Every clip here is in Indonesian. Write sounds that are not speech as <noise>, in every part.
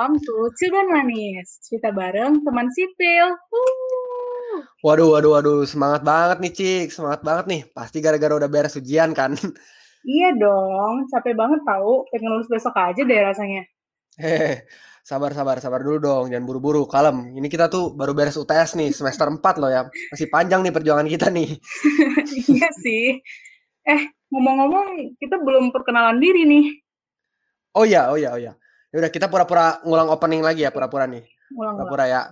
welcome to Manis. Cerita bareng teman sipil. Uh. Waduh, waduh, waduh. Semangat banget nih, Cik. Semangat banget nih. Pasti gara-gara udah beres ujian kan? Iya dong. Capek banget tahu. Pengen lulus besok aja deh rasanya. Hehehe. Sabar, sabar, sabar dulu dong. Jangan buru-buru. Kalem. Ini kita tuh baru beres UTS nih. Semester 4 loh ya. Masih panjang nih perjuangan kita nih. <laughs> iya sih. Eh, ngomong-ngomong, kita belum perkenalan diri nih. Oh iya, oh iya, oh iya. Ya udah kita pura-pura ngulang opening lagi ya, pura-pura nih. Pura-pura ya.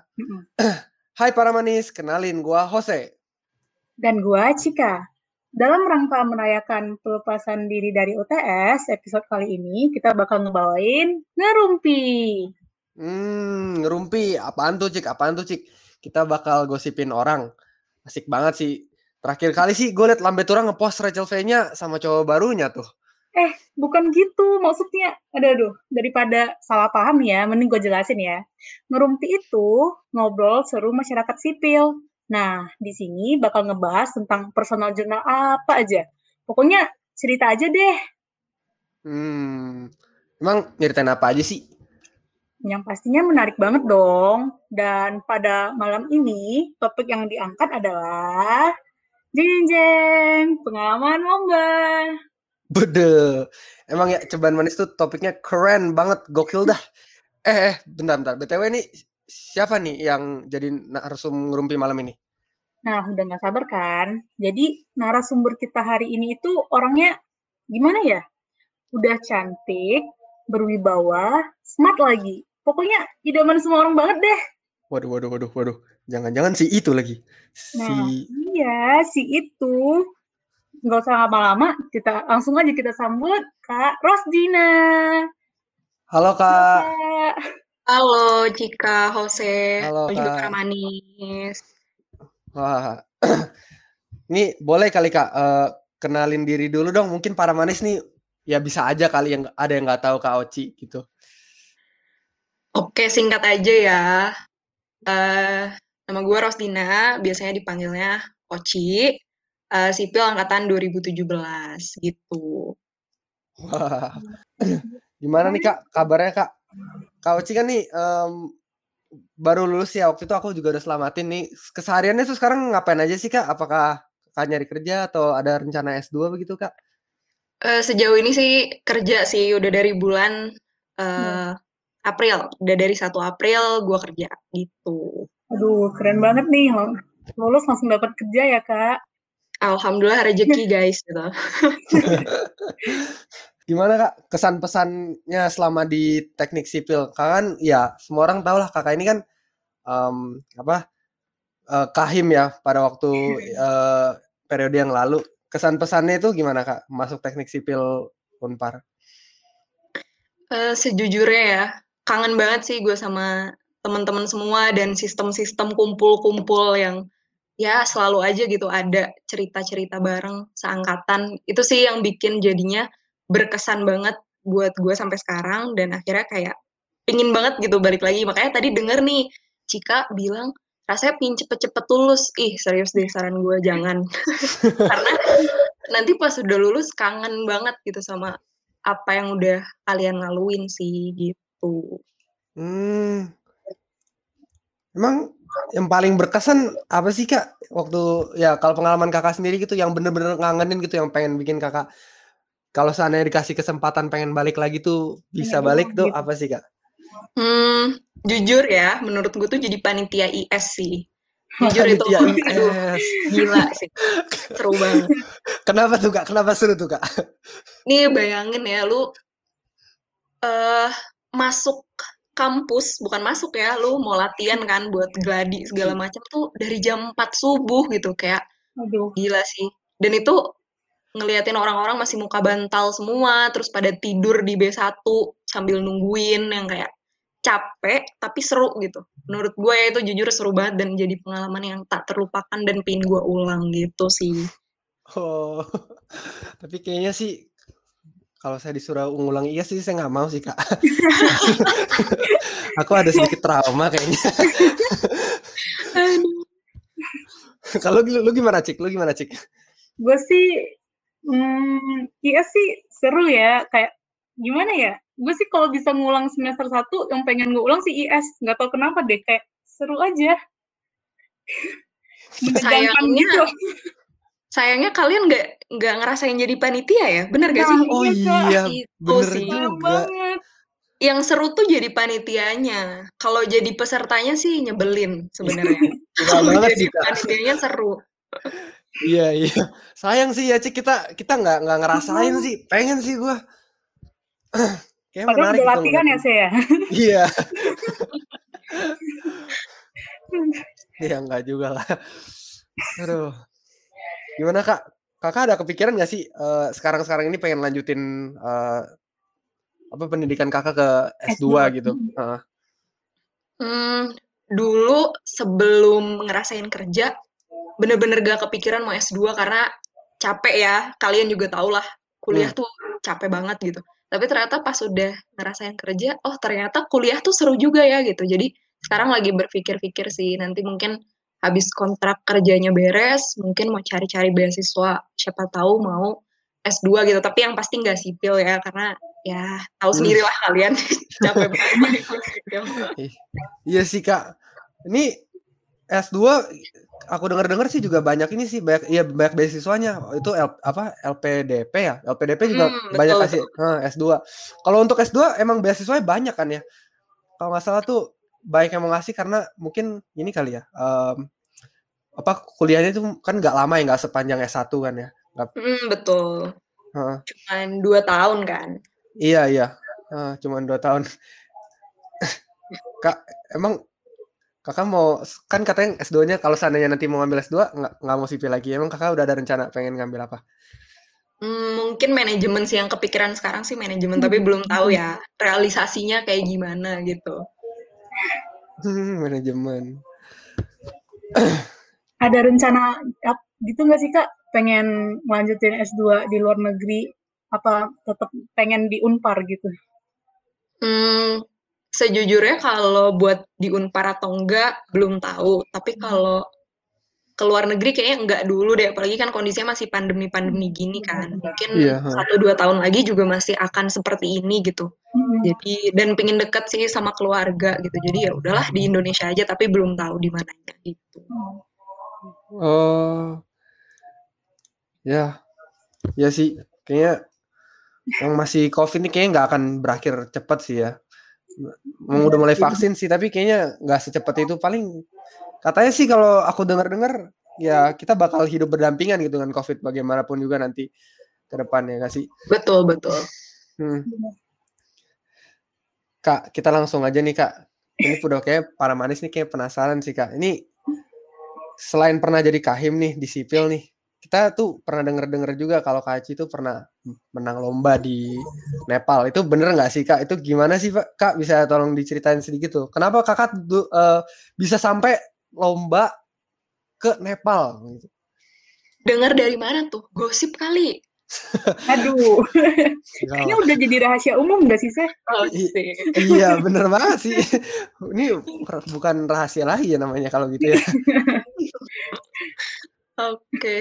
<clears throat> Hai para manis, kenalin gua Jose. Dan gua Cika. Dalam rangka merayakan pelepasan diri dari UTS, episode kali ini kita bakal ngebawain ngerumpi. Hmm, ngerumpi. Apaan tuh, Cik? Apaan tuh, Cik? Kita bakal gosipin orang. Asik banget sih. Terakhir kali sih gue liat Lambe Turang ngepost Rachel V-nya sama cowok barunya tuh. Eh, bukan gitu maksudnya. Aduh, aduh, daripada salah paham ya, mending gue jelasin ya. Ngerumpi itu ngobrol seru masyarakat sipil. Nah, di sini bakal ngebahas tentang personal jurnal apa aja. Pokoknya cerita aja deh. Hmm, emang nyeritain apa aja sih? Yang pastinya menarik banget dong. Dan pada malam ini, topik yang diangkat adalah Jeng jeng, pengalaman lomba. Bede. Emang ya cobaan manis tuh topiknya keren banget, gokil dah. Eh, eh bentar, bentar. BTW ini siapa nih yang jadi narasumber ngerumpi malam ini? Nah, udah gak sabar kan? Jadi narasumber kita hari ini itu orangnya gimana ya? Udah cantik, berwibawa, smart lagi. Pokoknya idaman semua orang banget deh. Waduh, waduh, waduh, waduh. Jangan-jangan si itu lagi. Si... Nah, iya, si itu nggak usah lama-lama, kita langsung aja kita sambut Kak Rosdina. Halo Kak. Halo, Halo Cika, Jose, Halo, Kak. juga Kak Manis. Wah, <clears throat> ini boleh kali Kak uh, kenalin diri dulu dong. Mungkin para manis nih ya bisa aja kali yang ada yang nggak tahu Kak Oci gitu. Oke, singkat aja ya. Uh, nama gue Rosdina, biasanya dipanggilnya Oci uh, sipil angkatan 2017 gitu. Wah. <clears throat> Gimana nih Kak kabarnya Kak? Kak Oci kan nih um, baru lulus ya waktu itu aku juga udah selamatin nih. Kesehariannya tuh sekarang ngapain aja sih Kak? Apakah Kak nyari kerja atau ada rencana S2 begitu Kak? Uh, sejauh ini sih kerja sih udah dari bulan uh, April. Udah dari 1 April gue kerja gitu. Aduh, keren banget nih. Lulus langsung dapat kerja ya, Kak. Alhamdulillah rezeki <laughs> guys gitu. <laughs> Gimana kak kesan pesannya selama di teknik sipil? Kak kan ya semua orang tahu lah kakak ini kan um, apa uh, kahim ya pada waktu uh, <laughs> periode yang lalu. Kesan pesannya itu gimana kak masuk teknik sipil Unpar? Uh, sejujurnya ya kangen banget sih gue sama teman-teman semua dan sistem-sistem kumpul-kumpul yang ya selalu aja gitu ada cerita-cerita bareng seangkatan. Itu sih yang bikin jadinya berkesan banget buat gue sampai sekarang dan akhirnya kayak pingin banget gitu balik lagi. Makanya tadi denger nih Cika bilang rasanya pingin cepet-cepet lulus ih serius deh saran gue jangan. <laughs> Karena nanti pas udah lulus kangen banget gitu sama apa yang udah kalian laluin sih gitu. Hmm. Emang yang paling berkesan apa sih kak waktu ya kalau pengalaman kakak sendiri gitu yang bener-bener ngangenin gitu yang pengen bikin kakak kalau seandainya dikasih kesempatan pengen balik lagi tuh bisa balik tuh apa sih kak? Hmm, jujur ya, menurut gue tuh jadi panitia IS sih. Jujur itu, aduh, <laughs> gila sih, seru banget. Kenapa tuh kak? Kenapa seru tuh kak? Nih bayangin ya, lu uh, masuk kampus bukan masuk ya lu mau latihan kan buat gladi segala macam tuh dari jam 4 subuh gitu kayak Aduh. gila sih. Dan itu ngeliatin orang-orang masih muka bantal semua terus pada tidur di B1 sambil nungguin yang kayak capek tapi seru gitu. Menurut gue ya itu jujur seru banget dan jadi pengalaman yang tak terlupakan dan pin gue ulang gitu sih. Oh <laughs> tapi kayaknya sih kalau saya disuruh ngulang iya sih saya nggak mau sih kak. <laughs> Aku ada sedikit trauma kayaknya. <laughs> Kalau lu, lu gimana cik? Lu gimana cik? Gue sih, hmm, iya sih seru ya. Kayak gimana ya? gue sih kalau bisa ngulang semester satu yang pengen ngulang sih IS nggak tahu kenapa deh kayak seru aja <laughs> sayangnya gitu. Sayangnya kalian nggak nggak ngerasain jadi panitia ya bener gak sih oh iya bener sih juga banget yang seru tuh jadi panitianya. Kalau jadi pesertanya sih nyebelin sebenarnya. <laughs> Kalau jadi panitianya seru. iya iya. Sayang sih ya Cik kita kita nggak nggak ngerasain sih. Pengen sih gua. <clears throat> Kayak Padahal menarik udah latihan ya saya. <laughs> <laughs> Iya. Iya enggak juga lah. Aduh. Gimana Kak? Kakak ada kepikiran nggak sih uh, sekarang-sekarang ini pengen lanjutin uh, apa pendidikan kakak ke S2, S2. gitu? Uh. Hmm, dulu sebelum ngerasain kerja, bener-bener gak kepikiran mau S2 karena capek ya. Kalian juga tau lah, kuliah hmm. tuh capek banget gitu. Tapi ternyata pas udah ngerasain kerja, oh ternyata kuliah tuh seru juga ya gitu. Jadi sekarang lagi berpikir-pikir sih, nanti mungkin habis kontrak kerjanya beres, mungkin mau cari-cari beasiswa, siapa tahu mau S2 gitu. Tapi yang pasti nggak sipil ya, karena ya tahu hmm. sendiri lah kalian <laughs> capek banget. iya sih kak. Ini S2 aku dengar-dengar sih juga banyak ini sih banyak iya banyak beasiswanya itu L, apa LPDP ya LPDP juga hmm, banyak betul, kasih Nah, S2 kalau untuk S2 emang beasiswanya banyak kan ya kalau nggak salah tuh baik yang mau ngasih karena mungkin ini kali ya um, apa kuliahnya itu kan nggak lama ya nggak sepanjang S1 kan ya? Gak... hmm, betul. Huh. cuman dua tahun kan? Iya iya. Uh, cuman dua tahun. Kak emang kakak mau kan katanya S2-nya kalau seandainya nanti mau ngambil S2 nggak nggak mau sipil lagi. Emang kakak udah ada rencana pengen ngambil apa? Hmm, mungkin manajemen sih yang kepikiran sekarang sih manajemen tapi belum tahu ya realisasinya kayak gimana gitu. hmm, manajemen. Ada rencana gitu nggak sih kak? Pengen melanjutin S2 di luar negeri apa tetap pengen di Unpar gitu? Hmm, Sejujurnya kalau buat di Unpar atau enggak belum tahu, tapi hmm. kalau ke luar negeri kayaknya enggak dulu deh, apalagi kan kondisinya masih pandemi-pandemi gini kan. Mungkin iya, satu dua tahun lagi juga masih akan seperti ini gitu. Hmm. Jadi dan pengen deket sih sama keluarga gitu. Jadi ya udahlah di Indonesia aja, tapi belum tahu di mananya gitu. Oh, ya, ya sih. Kayaknya yang masih COVID ini kayaknya nggak akan berakhir cepat sih ya. Mau udah mulai vaksin sih, tapi kayaknya nggak secepat itu. Paling katanya sih kalau aku dengar-dengar ya kita bakal hidup berdampingan gitu dengan COVID bagaimanapun juga nanti ke depannya nggak sih? Betul betul. Hmm. Kak, kita langsung aja nih kak. Ini udah kayak para manis nih kayak penasaran sih kak. Ini selain pernah jadi kahim nih di sipil nih, kita tuh pernah denger-denger juga kalau Kak Aci tuh pernah menang lomba di Nepal. Itu bener nggak sih Kak? Itu gimana sih Pak? Kak bisa tolong diceritain sedikit tuh. Kenapa Kakak uh, bisa sampai lomba ke Nepal? Dengar dari mana tuh? Gosip kali. <laughs> Aduh, kayaknya udah jadi rahasia umum gak sih, Seh? Oh, iya, bener banget sih. Ini bukan rahasia lagi ya namanya kalau gitu ya. <laughs> Oke. Okay.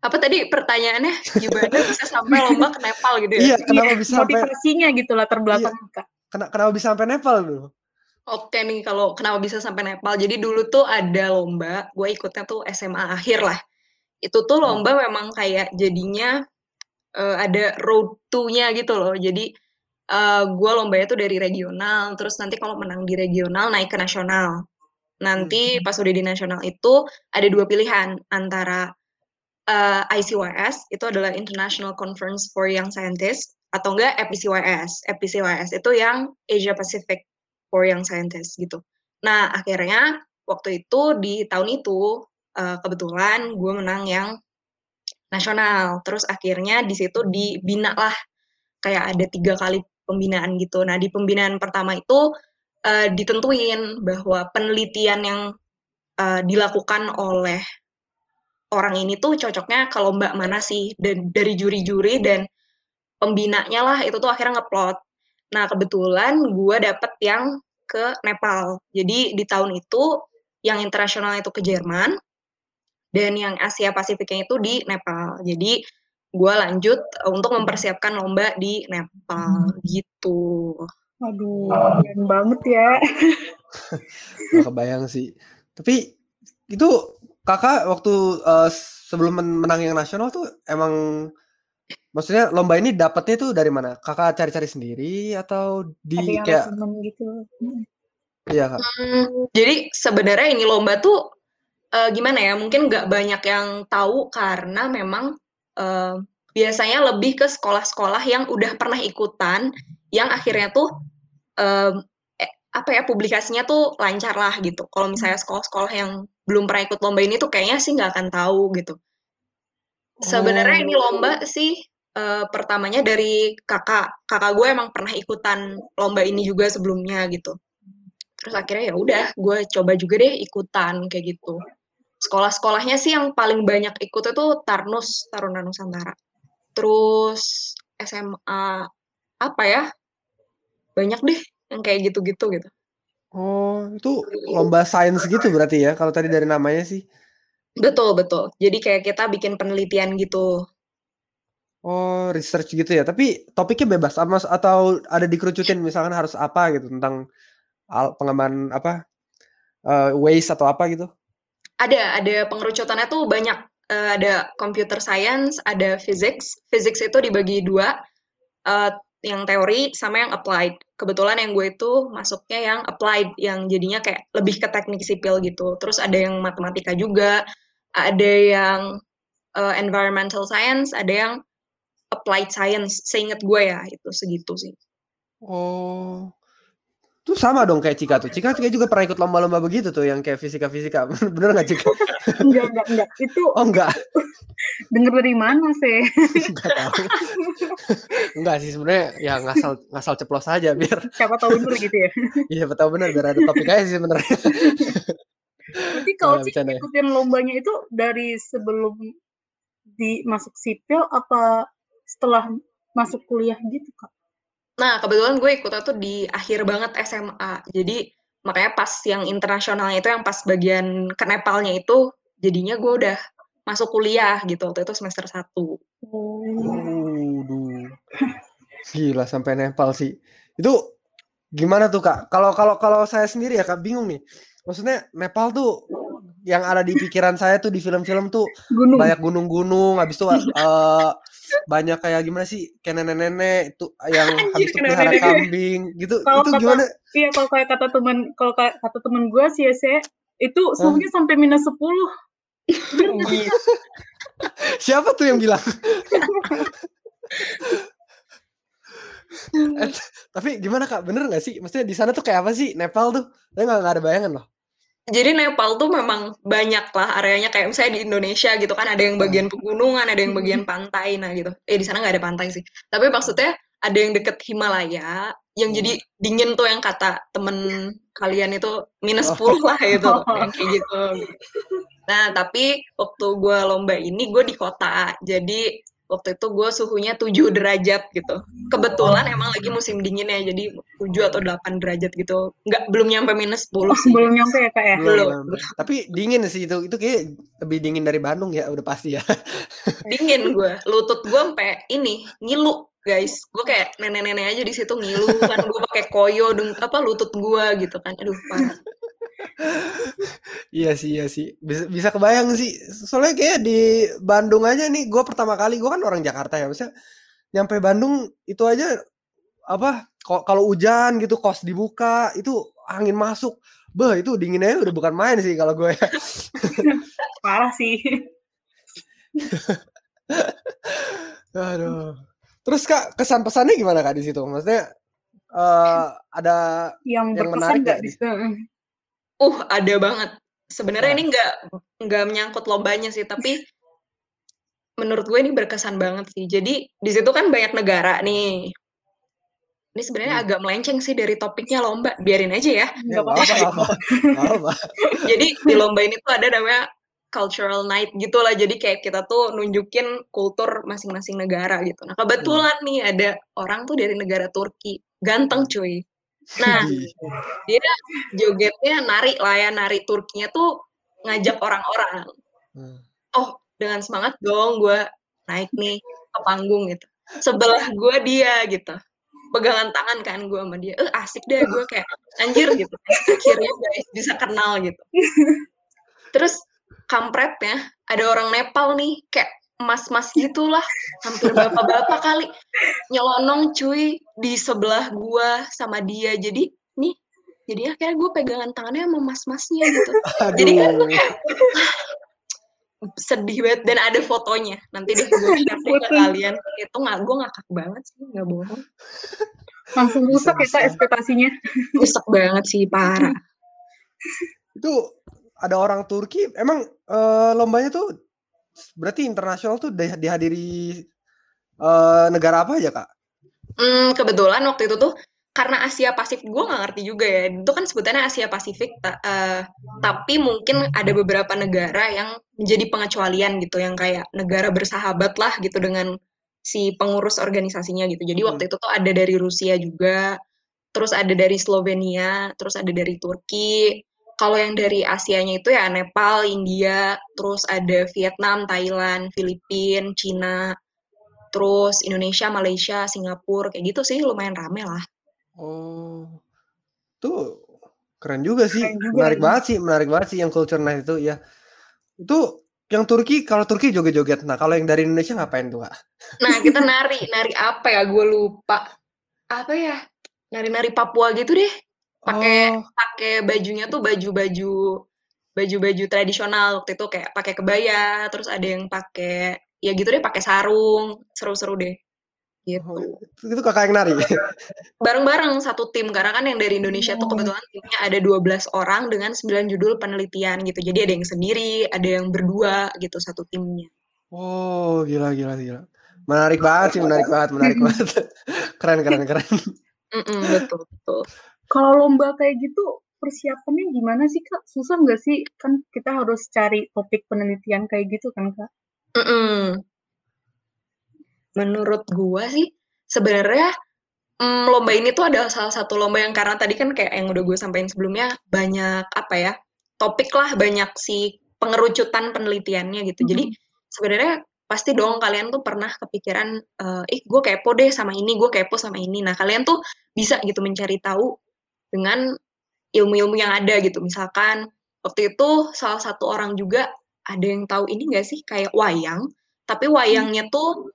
Apa tadi pertanyaannya gimana bisa sampai lomba ke Nepal gitu ya? Iya, kenapa bisa sampai motivasinya gitu latar belakang iya. Kenapa, kenapa bisa sampai Nepal dulu? Oke nih kalau kenapa bisa sampai Nepal. Jadi dulu tuh ada lomba, gue ikutnya tuh SMA akhir lah. Itu tuh hmm. lomba hmm. memang kayak jadinya uh, ada road to-nya gitu loh. Jadi uh, gue lombanya tuh dari regional, terus nanti kalau menang di regional naik ke nasional. Nanti hmm. pas udah di nasional itu ada dua pilihan antara uh, eh, ICYS itu adalah International Conference for Young Scientists atau enggak EPCYS. EPCYS itu yang Asia Pacific for Young Scientists gitu. Nah, akhirnya waktu itu di tahun itu uh, kebetulan gue menang yang nasional. Terus akhirnya di situ dibina lah kayak ada tiga kali pembinaan gitu. Nah, di pembinaan pertama itu uh, ditentuin bahwa penelitian yang uh, dilakukan oleh orang ini tuh cocoknya kalau mbak mana sih dan dari juri-juri dan pembinanya lah itu tuh akhirnya ngeplot. Nah kebetulan gue dapet yang ke Nepal. Jadi di tahun itu yang internasional itu ke Jerman dan yang Asia Pasifiknya itu di Nepal. Jadi gue lanjut untuk mempersiapkan lomba di Nepal gitu. Aduh, keren banget ya. <laughs> Gak kebayang sih. Tapi itu kakak waktu uh, sebelum menang yang nasional tuh emang maksudnya lomba ini dapatnya tuh dari mana? Kakak cari-cari sendiri atau di kayak gitu? Iya kak. Hmm, jadi sebenarnya ini lomba tuh uh, gimana ya? Mungkin nggak banyak yang tahu karena memang uh, biasanya lebih ke sekolah-sekolah yang udah pernah ikutan, yang akhirnya tuh um, eh, apa ya publikasinya tuh lancar lah gitu. Kalau misalnya hmm. sekolah-sekolah yang belum pernah ikut lomba ini tuh kayaknya sih nggak akan tahu gitu. Sebenarnya oh. ini lomba sih uh, pertamanya dari kakak. Kakak gue emang pernah ikutan lomba ini juga sebelumnya gitu. Terus akhirnya ya udah, gue coba juga deh ikutan kayak gitu. Sekolah-sekolahnya sih yang paling banyak ikut itu Tarnus, Taruna Nusantara. Terus SMA apa ya? Banyak deh yang kayak gitu-gitu gitu. Oh, itu lomba sains gitu berarti ya kalau tadi dari namanya sih? Betul, betul. Jadi kayak kita bikin penelitian gitu. Oh, research gitu ya. Tapi topiknya bebas sama atau ada dikerucutin misalkan harus apa gitu tentang pengembangan apa uh, waste atau apa gitu? Ada, ada pengerucutannya tuh banyak. Uh, ada computer science, ada physics. Physics itu dibagi dua, uh, yang teori sama yang applied. Kebetulan yang gue itu masuknya yang applied, yang jadinya kayak lebih ke teknik sipil gitu. Terus ada yang matematika juga, ada yang uh, environmental science, ada yang applied science. Seingat gue ya, itu segitu sih. Oh, itu sama dong kayak Cika tuh. Cika, Cika juga pernah ikut lomba-lomba begitu tuh yang kayak fisika-fisika. <laughs> Bener gak Cika? enggak, enggak, enggak. Itu Oh, enggak. <laughs> Dengar dari mana sih? <laughs> enggak tahu. enggak sih sebenarnya ya ngasal ngasal ceplos aja biar siapa tahu bener gitu ya. Iya, tahu bener biar ada topik aja sih sebenarnya. Tapi kalau Cika ya. ikutin lombanya itu dari sebelum di masuk sipil apa setelah masuk kuliah gitu, Kak? Nah, kebetulan gue ikutnya tuh di akhir banget SMA. Jadi makanya pas yang internasionalnya itu yang pas bagian ke Nepalnya itu jadinya gue udah masuk kuliah gitu waktu itu semester 1. Oh, Gila sampai Nepal sih. Itu gimana tuh Kak? Kalau kalau kalau saya sendiri ya Kak bingung nih. Maksudnya Nepal tuh yang ada di pikiran saya tuh di film-film tuh gunung. banyak gunung-gunung habis itu uh, <laughs> banyak kayak gimana sih kayak nenek-nenek itu yang Anjir, habis itu pelihara kambing gitu. Kalo itu kata, gimana? iya kalau kayak kata teman kalau kayak kata teman gue sih ya saya itu suhunya huh? sampai minus sepuluh. <laughs> Siapa tuh yang bilang? <laughs> Eh, tapi gimana kak? Bener nggak sih? Maksudnya di sana tuh kayak apa sih? Nepal tuh? Saya nggak ada bayangan loh jadi Nepal tuh memang banyak lah areanya kayak misalnya di Indonesia gitu kan ada yang hmm. bagian pegunungan, ada yang bagian pantai, nah gitu. Eh di sana nggak ada pantai sih. Tapi maksudnya ada yang deket Himalaya, yang jadi hmm. dingin tuh yang kata temen kalian itu minus 10 lah gitu, <laughs> yang kayak gitu. Nah tapi waktu gue lomba ini gue di kota, jadi waktu itu gue suhunya 7 derajat gitu. Kebetulan emang lagi musim dingin ya, jadi 7 atau 8 derajat gitu. Nggak, belum nyampe minus 10 sih. belum nyampe ya kak ya? Belum. belum. Tapi dingin sih itu. Itu kayak lebih dingin dari Bandung ya, udah pasti ya. <laughs> dingin gue. Lutut gue sampai ini, ngilu guys. Gue kayak nenek-nenek aja di situ ngilu kan. gue pakai koyo, apa lutut gue gitu kan. Aduh, parah. Iya sih, iya sih. Bisa, bisa kebayang sih. Soalnya kayak di Bandung aja nih, gue pertama kali, gue kan orang Jakarta ya, maksudnya nyampe Bandung itu aja apa kalau hujan gitu kos dibuka itu angin masuk Beh, itu dinginnya udah bukan main sih kalau gue ya. <laughs> Parah sih. <laughs> Aduh. Terus Kak, kesan pesannya gimana Kak di situ? Maksudnya uh, ada yang, yang menarik gak di situ? Uh, ada banget. Sebenarnya ini nggak nggak menyangkut lombanya sih, tapi menurut gue ini berkesan banget sih. Jadi di situ kan banyak negara nih. Ini sebenarnya hmm. agak melenceng sih dari topiknya lomba. Biarin aja ya. Gak apa-apa. Jadi di lomba ini tuh ada namanya cultural night gitu lah. Jadi kayak kita tuh nunjukin kultur masing-masing negara gitu. Nah kebetulan hmm. nih ada orang tuh dari negara Turki. Ganteng cuy. Nah, dia jogetnya nari lah ya, nari Turkinya tuh ngajak orang-orang. Hmm. Oh, dengan semangat dong gue naik nih. ke panggung gitu sebelah gue dia gitu pegangan tangan kan gue sama dia eh asik deh gue kayak anjir gitu akhirnya guys bisa kenal gitu <laughs> terus kampretnya ada orang Nepal nih kayak mas-mas gitulah. Hampir bapak-bapak kali. Nyelonong cuy di sebelah gua sama dia. Jadi nih jadi akhirnya gue pegangan tangannya sama mas-masnya gitu. Aduh. jadi kan gue kayak sedih banget. Dan ada fotonya. Nanti deh gue share ke kalian. Itu nggak gue ngakak banget sih. Nggak bohong. Langsung rusak ya Bisa-bisa. kak ekspektasinya. rusak banget sih parah. Itu ada orang Turki. Emang eh, lombanya tuh berarti internasional tuh di- dihadiri eh, negara apa aja kak? Hmm, kebetulan waktu itu tuh karena Asia Pasifik gue nggak ngerti juga ya. Itu kan sebutannya Asia Pasifik ta- eh, tapi mungkin ada beberapa negara yang menjadi pengecualian gitu yang kayak negara bersahabat lah gitu dengan si pengurus organisasinya gitu. Jadi waktu itu tuh ada dari Rusia juga terus ada dari Slovenia terus ada dari Turki kalau yang dari Asianya itu ya Nepal India terus ada Vietnam Thailand Filipina Cina terus Indonesia, Malaysia, Singapura kayak gitu sih lumayan rame lah. Oh, tuh keren juga sih, Keren juga menarik ini. banget sih, menarik banget sih yang culture night itu ya. Itu yang Turki, kalau Turki joget-joget. Nah, kalau yang dari Indonesia ngapain tuh kak? Nah kita nari, nari apa ya? Gue lupa. Apa ya? Nari-nari Papua gitu deh. Pakai Oh, pakai bajunya tuh baju-baju baju-baju tradisional waktu itu kayak pakai kebaya, terus ada yang pakai ya gitu deh pakai sarung, seru-seru deh. Gitu. oh, itu, itu kakak yang nari. <laughs> Bareng-bareng satu tim karena kan yang dari Indonesia tuh Oh. kebetulan timnya ada 12 orang dengan 9 judul penelitian gitu. Jadi ada yang sendiri, ada yang berdua gitu satu timnya. Oh, gila, gila, gila. Menarik banget sih, menarik banget, menarik <laughs> banget. Keren, keren, keren. Mm-mm, betul betul. Kalau lomba kayak gitu persiapannya gimana sih kak? Susah nggak sih? Kan kita harus cari topik penelitian kayak gitu kan kak? Mm-mm. Menurut gua sih sebenarnya mm, lomba ini tuh adalah salah satu lomba yang karena tadi kan kayak yang udah gue sampaikan sebelumnya banyak apa ya topik lah banyak si pengerucutan penelitiannya gitu. Jadi sebenarnya pasti dong kalian tuh pernah kepikiran eh gue kepo deh sama ini, gue kepo sama ini. Nah kalian tuh bisa gitu mencari tahu dengan ilmu-ilmu yang ada gitu. Misalkan waktu itu salah satu orang juga ada yang tahu ini nggak sih kayak wayang, tapi wayangnya tuh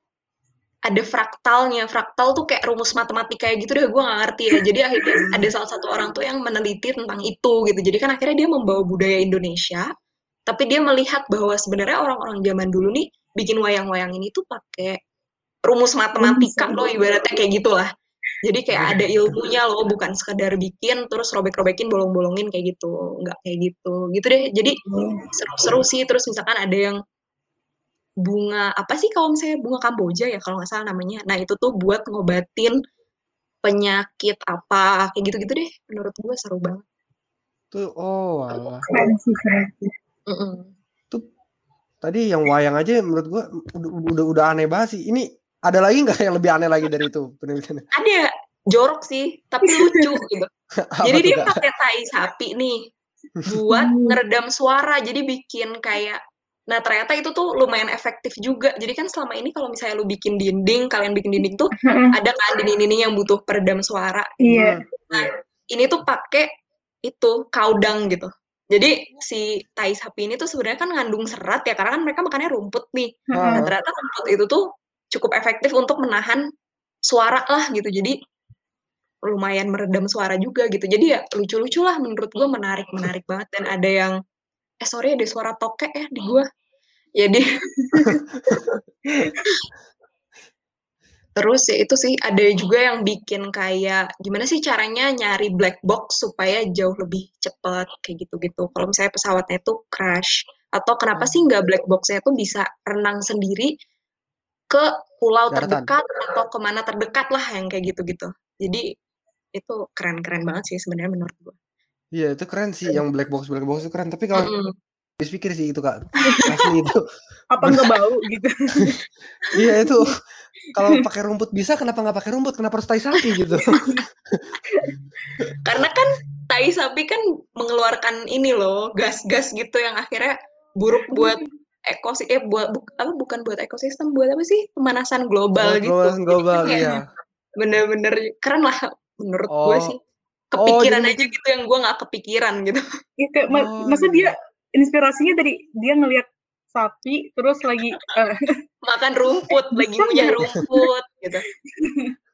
ada fraktalnya. Fraktal tuh kayak rumus matematika kayak gitu deh, gue nggak ngerti ya. Jadi akhirnya ada salah satu orang tuh yang meneliti tentang itu gitu. Jadi kan akhirnya dia membawa budaya Indonesia, tapi dia melihat bahwa sebenarnya orang-orang zaman dulu nih bikin wayang-wayang ini tuh pakai rumus matematika loh ibaratnya kayak gitulah. Jadi kayak ada ilmunya loh, bukan sekedar bikin terus robek-robekin bolong-bolongin kayak gitu, nggak kayak gitu. Gitu deh. Jadi seru-seru sih. Terus misalkan ada yang bunga apa sih kalau misalnya bunga kamboja ya kalau nggak salah namanya. Nah itu tuh buat ngobatin penyakit apa kayak gitu-gitu deh. Menurut gue seru banget. Tuh, oh, alah. Sih. Mm-mm. Tadi yang wayang aja menurut gua udah, udah, udah aneh banget sih. Ini ada lagi nggak yang lebih aneh lagi dari itu penelitiannya? Ada jorok sih, tapi lucu gitu. <laughs> Jadi dia pakai tai sapi nih buat ngeredam suara. Jadi bikin kayak Nah, ternyata itu tuh lumayan efektif juga. Jadi kan selama ini kalau misalnya lu bikin dinding, kalian bikin dinding tuh ada kan dinding-dinding yang butuh peredam suara. Iya. Nah, ini tuh pakai itu kaudang gitu. Jadi si tai sapi ini tuh sebenarnya kan ngandung serat ya, karena kan mereka makannya rumput nih. Nah, Ah. ternyata rumput itu tuh cukup efektif untuk menahan suara lah gitu. Jadi lumayan meredam suara juga gitu. Jadi ya lucu-lucu lah menurut gue menarik menarik <laughs> banget dan ada yang eh sorry ada suara tokek ya di gue. Jadi <laughs> Terus ya itu sih ada juga yang bikin kayak gimana sih caranya nyari black box supaya jauh lebih cepet kayak gitu-gitu. Kalau misalnya pesawatnya itu crash atau kenapa sih nggak black boxnya itu bisa renang sendiri ke pulau Daratan. terdekat atau ke mana terdekat lah yang kayak gitu-gitu. Jadi itu keren-keren banget sih sebenarnya menurut gue. Iya, itu keren sih yang black box black box itu keren. Tapi kalau Mm-mm. habis pikir sih itu Kak. <laughs> Asli itu. Apa nggak bau gitu? <laughs> Iya itu. Kalau pakai rumput bisa, kenapa nggak pakai rumput? Kenapa harus tai sapi gitu? <laughs> Karena kan tai sapi kan mengeluarkan ini loh gas-gas gitu yang akhirnya buruk buat ekosistem eh buat bu, apa bukan buat ekosistem buat apa sih pemanasan global Oh, gitu global, global, Jadi kayak iya. bener-bener keren lah menurut gue Oh. sih Oh, kepikiran jadi aja gitu yang gue nggak kepikiran gitu <laughs> Ya, kayak, ma- Oh, masa iya. dia inspirasinya dari dia ngelihat sapi terus lagi eh, <laughs> makan rumput lagi nggak? rumput gitu <laughs>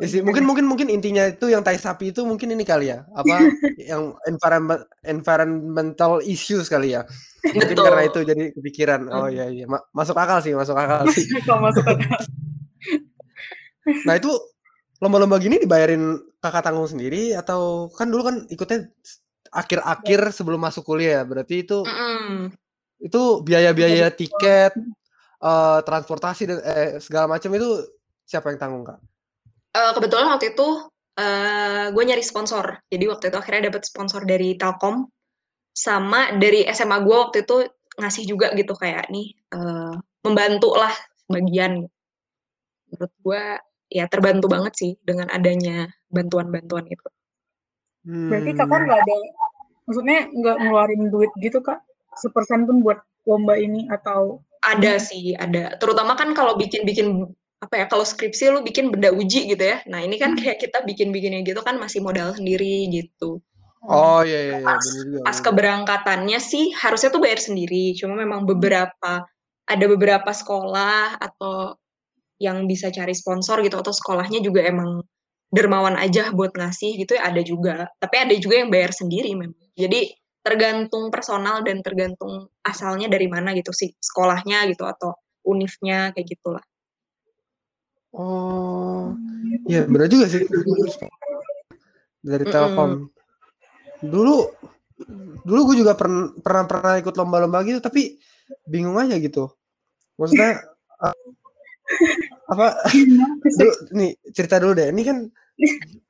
aduh Ya sih, mungkin mungkin mungkin intinya itu yang tai sapi itu mungkin ini kali ya, apa <laughs> yang environment environmental issues kali ya. Mungkin Betul. karena itu jadi kepikiran. Oh iya iya, Ma- masuk akal sih, masuk akal sih. <laughs> kalau masuk akal. Nah, itu lomba-lomba gini dibayarin kakak tanggung sendiri atau kan dulu kan ikutnya akhir-akhir sebelum masuk kuliah ya. Berarti itu Mm-mm. itu biaya-biaya tiket, eh, transportasi dan eh, segala macam itu siapa yang tanggung, Kak? Eh, kebetulan waktu itu eh gue nyari sponsor. Jadi waktu itu akhirnya dapat sponsor dari Telkom sama dari SMA gue waktu itu ngasih juga gitu kayak nih eh, membantu lah bagian. Menurut gue ya terbantu banget sih dengan adanya bantuan-bantuan itu. Berarti Hmm. kakak nggak ada, maksudnya nggak ngeluarin duit gitu kak, sepersen pun buat lomba ini atau Ada sih, ada. Terutama kan kalau bikin-bikin apa ya, kalau skripsi lu bikin benda uji gitu ya. Nah, ini kan kayak kita bikin-bikinnya gitu kan masih modal sendiri gitu. Oh iya iya, iya. Pas, bener juga. pas keberangkatannya sih harusnya tuh bayar sendiri. Cuma memang beberapa ada beberapa sekolah atau yang bisa cari sponsor gitu atau sekolahnya juga emang dermawan aja buat ngasih gitu ya ada juga. Tapi ada juga yang bayar sendiri memang. Jadi tergantung personal dan tergantung asalnya dari mana gitu sih sekolahnya gitu atau unifnya kayak gitulah. Oh, iya benar juga sih. Dari Mm-mm. Telkom. Dulu, dulu gue juga pernah pernah pernah ikut lomba-lomba gitu, tapi bingung aja gitu. Maksudnya apa? Dulu, nih cerita dulu deh. Ini kan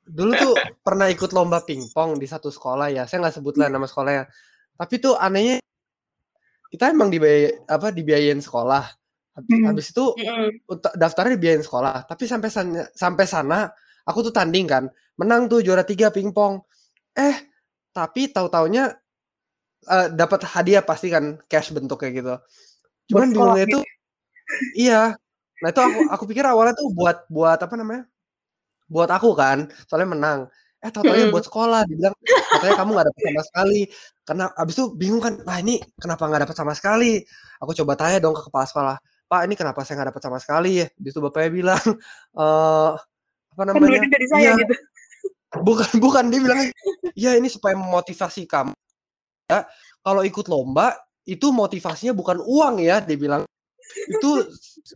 dulu tuh pernah ikut lomba pingpong di satu sekolah ya. Saya nggak sebut lah nama sekolahnya. Tapi tuh anehnya kita emang dibiayai apa dibiayain sekolah. Habis, Hmm. habis itu ut- daftarnya dibiayain sekolah. Tapi sampai sana sampai sana aku tuh tanding kan menang tuh juara tiga pingpong. Eh tapi tahu taunya eh, dapat hadiah pasti kan cash bentuknya gitu. Cuman bingungnya itu iya. Nah itu aku aku pikir awalnya tuh buat buat apa namanya? Buat aku kan soalnya menang. Eh tahu taunya Mm. buat sekolah dibilang katanya kamu nggak dapat sama sekali. Karena abis itu bingung kan wah ini kenapa nggak dapat sama sekali? Aku coba tanya dong ke kepala sekolah pak ini kenapa saya nggak dapat sama sekali ya? Itu bapaknya bilang eh apa kan namanya? duitnya dari saya iya. gitu. bukan <laughs> bukan dia bilang ya ini supaya memotivasi kamu ya. Kalau ikut lomba itu motivasinya bukan uang ya dia bilang. Itu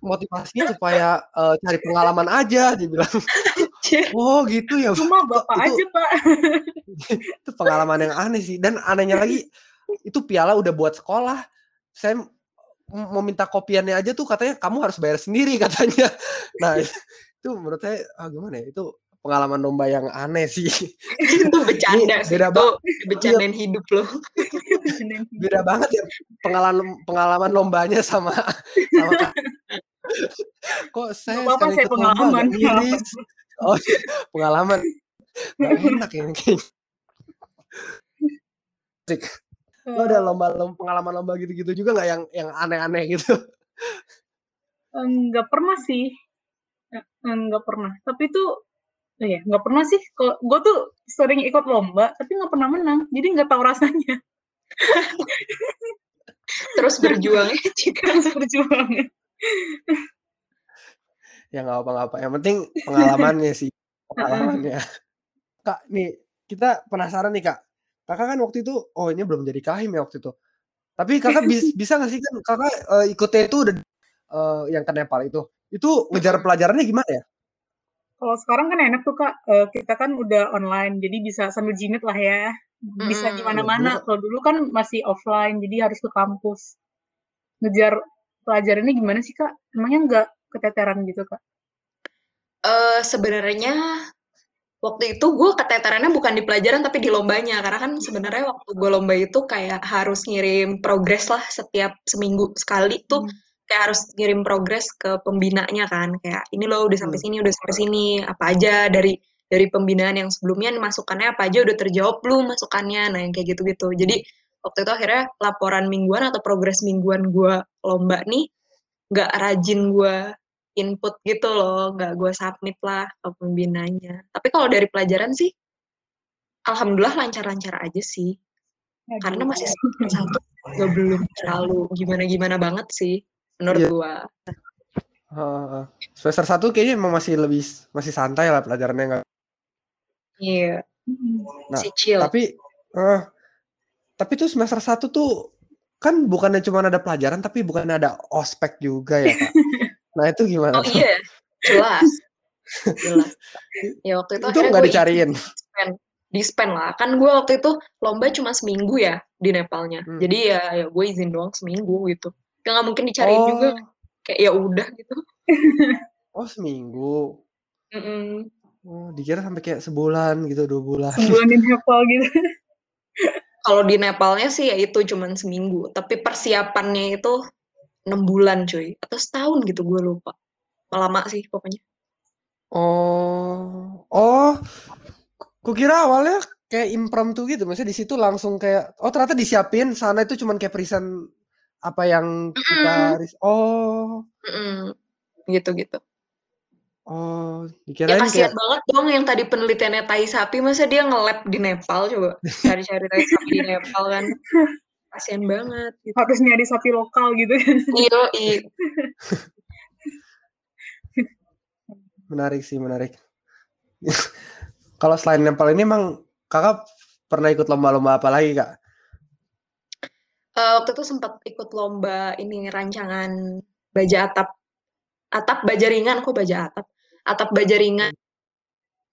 motivasinya supaya eh, cari pengalaman aja dia bilang. Oh gitu ya. Cuma bapak itu- aja pak. <laughs> itu pengalaman yang aneh sih. Dan anehnya lagi itu piala udah buat sekolah. Saya mau minta kopiannya aja tuh katanya kamu harus bayar sendiri <laughs> katanya. Nah itu menurut saya ah, gimana ya itu pengalaman lomba yang aneh sih. <laughs> Itu bercanda Ini sih beda itu bercandain hidup loh. <laughs> beda banget ya pengalaman pengalaman lombanya sama sama kok saya sekali saya lomba pengalaman. miris oh pengalaman. Nggak enak ya kayaknya lo ada lomba lomba pengalaman lomba gitu-gitu juga nggak yang yang aneh-aneh gitu Enggak pernah sih. Eh, Enggak pernah. Tapi tuh ya nggak pernah sih. Kalau gue tuh sering ikut lomba, tapi nggak pernah menang. Jadi nggak tahu rasanya. Terus berjuangnya juga. <laughs> Harus berjuang. ya nggak apa-apa yang penting pengalamannya sih pengalamannya kak nih kita penasaran nih kak kakak kan waktu itu oh ini belum jadi kahim ya waktu itu tapi kakak <laughs> bis- bisa nggak sih kan kakak eh, ikutnya itu udah eh, yang ke Nepal itu itu ngejar pelajarannya gimana ya Kalau sekarang kan enak tuh kak, Eh, kita kan udah online, jadi bisa sambil jimit lah ya. Bisa Mm-mm. di mana-mana. Iya, Kalau dulu kan masih offline, jadi harus ke kampus. Ngejar pelajarannya gimana sih kak? Emangnya nggak keteteran gitu kak? Eh sebenarnya waktu itu gue keteterannya bukan di pelajaran tapi di lombanya. Karena kan sebenarnya waktu gue lomba itu kayak harus ngirim progres lah setiap seminggu sekali tuh. Hmm. kayak harus ngirim progres ke pembinanya kan. Kayak ini loh udah sampai Hmm. sini udah sampai sini. Apa aja dari dari pembinaan yang sebelumnya masukannya apa aja udah terjawab belum masukannya? Nah yang kayak gitu-gitu. Jadi waktu itu akhirnya laporan mingguan atau progres mingguan gue lomba nih nggak rajin gue input gitu loh, nggak gue submit lah ke pembinanya. Tapi kalau dari pelajaran sih, alhamdulillah lancar-lancar aja sih. Aduh. Karena masih semester satu gue belum terlalu gimana-gimana banget sih menurut Iya. gue. Heeh. semester satu kayaknya emang masih lebih masih santai lah pelajarannya nggak. Iya, Mm-mm. Nah, si chill. Tapi eh tapi tuh semester satu tuh kan bukannya cuma ada pelajaran tapi bukannya ada ospek juga ya. <laughs> Nah itu gimana? Oh iya, jelas. jelas. <laughs> Ya waktu itu, Itu akhirnya nggak dicariin. dispen. Dispen lah. Kan gue waktu itu lomba cuma seminggu ya di Nepalnya. Hmm. Jadi ya, ya gue izin doang seminggu gitu. Gak nggak mungkin dicariin juga. Kayak ya udah gitu. <laughs> Oh seminggu. Mm-mm. Oh dikira sampai kayak sebulan gitu dua bulan. Sebulan di Nepal gitu. Kalau di Nepalnya sih ya itu cuma seminggu. Tapi persiapannya itu enam bulan cuy. Atau setahun gitu gue lupa. Lama sih pokoknya. Oh oh. Kukira awalnya kayak impromptu gitu. Maksudnya di situ langsung kayak oh ternyata disiapin sana itu cuman kayak present apa yang kita ris- oh Mm-mm. Gitu-gitu. oh Ya dikirain kasihan kayak banget dong yang tadi penelitiannya tai sapi masa dia nge-lab di Nepal coba <laughs> cari-cari tai sapi di Nepal kan kasihan banget gitu. Harus nyari sapi lokal gitu kan. Iya, <laughs> menarik sih menarik. <laughs> Kalau selain Nepal ini emang kakak pernah ikut lomba-lomba apa lagi kak? Eh, waktu itu sempat ikut lomba ini rancangan baja atap atap baja ringan kok baja atap atap baja ringan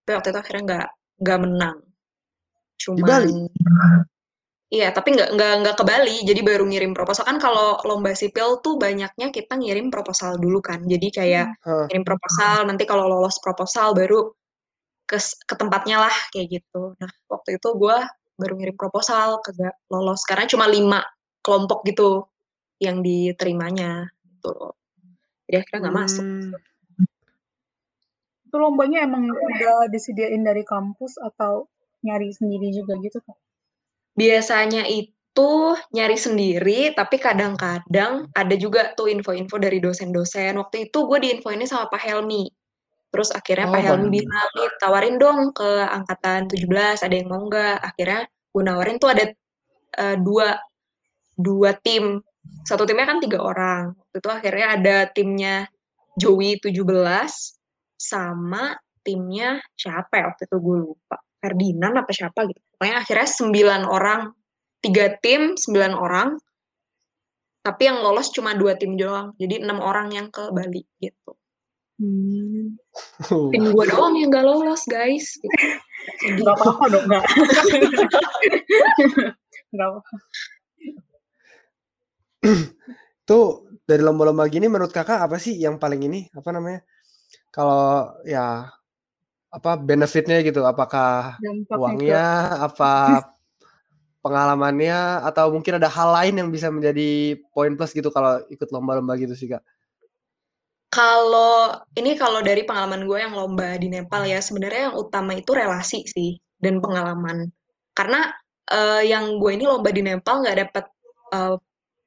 tapi waktu itu akhirnya nggak nggak menang cuman Bali? Iya tapi nggak nggak nggak ke Bali jadi baru ngirim proposal. Kan kalau lomba sipil tuh banyaknya kita ngirim proposal dulu kan. Jadi kayak Hah. ngirim proposal nanti kalau lolos proposal baru ke ke tempatnya lah kayak gitu. Nah waktu itu gue baru ngirim proposal kagak lolos. Karena cuma lima kelompok gitu yang diterimanya gitu loh. Jadi akhirnya nggak masuk. Hmm. Itu lombanya emang udah disediain dari kampus atau nyari sendiri juga gitu kan? Biasanya itu nyari sendiri tapi kadang-kadang ada juga tuh info-info dari dosen-dosen. Waktu itu gue diinfoinnya sama Pak Helmi. Terus akhirnya Oh, Pak Helmi bilang nih tawarin dong ke angkatan 17 ada yang mau nggak? Akhirnya gue nawarin tuh ada eh, dua dua tim. Satu timnya kan tiga orang. Waktu itu akhirnya ada timnya Joey 17 sama timnya siapa ya? Waktu itu gue lupa Ferdinand apa siapa gitu pokoknya akhirnya sembilan orang tiga tim sembilan orang tapi yang lolos cuma dua tim doang jadi enam orang yang ke Bali gitu Hmm. tim gue doang yang gak lolos guys <laughs> gitu. Gak apa-apa dong, <laughs> gak. <clears throat> Tuh dari lomba-lomba gini menurut kakak apa sih yang paling ini apa namanya? Kalau ya apa benefitnya gitu? Apakah Dampaknya ke uangnya, apa <laughs> pengalamannya, atau mungkin ada hal lain yang bisa menjadi poin plus gitu kalau ikut lomba-lomba gitu sih kak? Kalau ini kalau dari pengalaman gue yang lomba di Nepal ya, sebenarnya yang utama itu relasi sih dan pengalaman. Karena eh, yang gue ini lomba di Nepal nggak dapet eh,